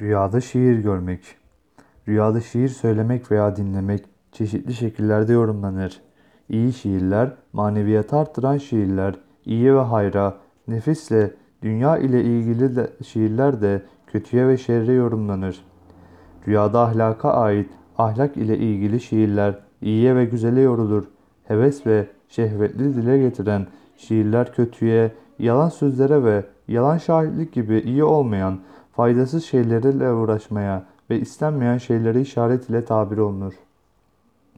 Rüyada şiir görmek. Rüyada şiir söylemek veya dinlemek çeşitli şekillerde yorumlanır. İyi şiirler, maneviyatı arttıran şiirler, iyiye ve hayra, nefisle, dünya ile ilgili de şiirler de kötüye ve şerre yorumlanır. Rüyada ahlaka ait, ahlak ile ilgili şiirler iyiye ve güzele yorulur. Heves ve şehvetli dile getiren şiirler kötüye, yalan sözlere ve yalan şahitlik gibi iyi olmayan, faydasız şeylerle uğraşmaya ve istenmeyen şeylere işaret ile tabir olunur.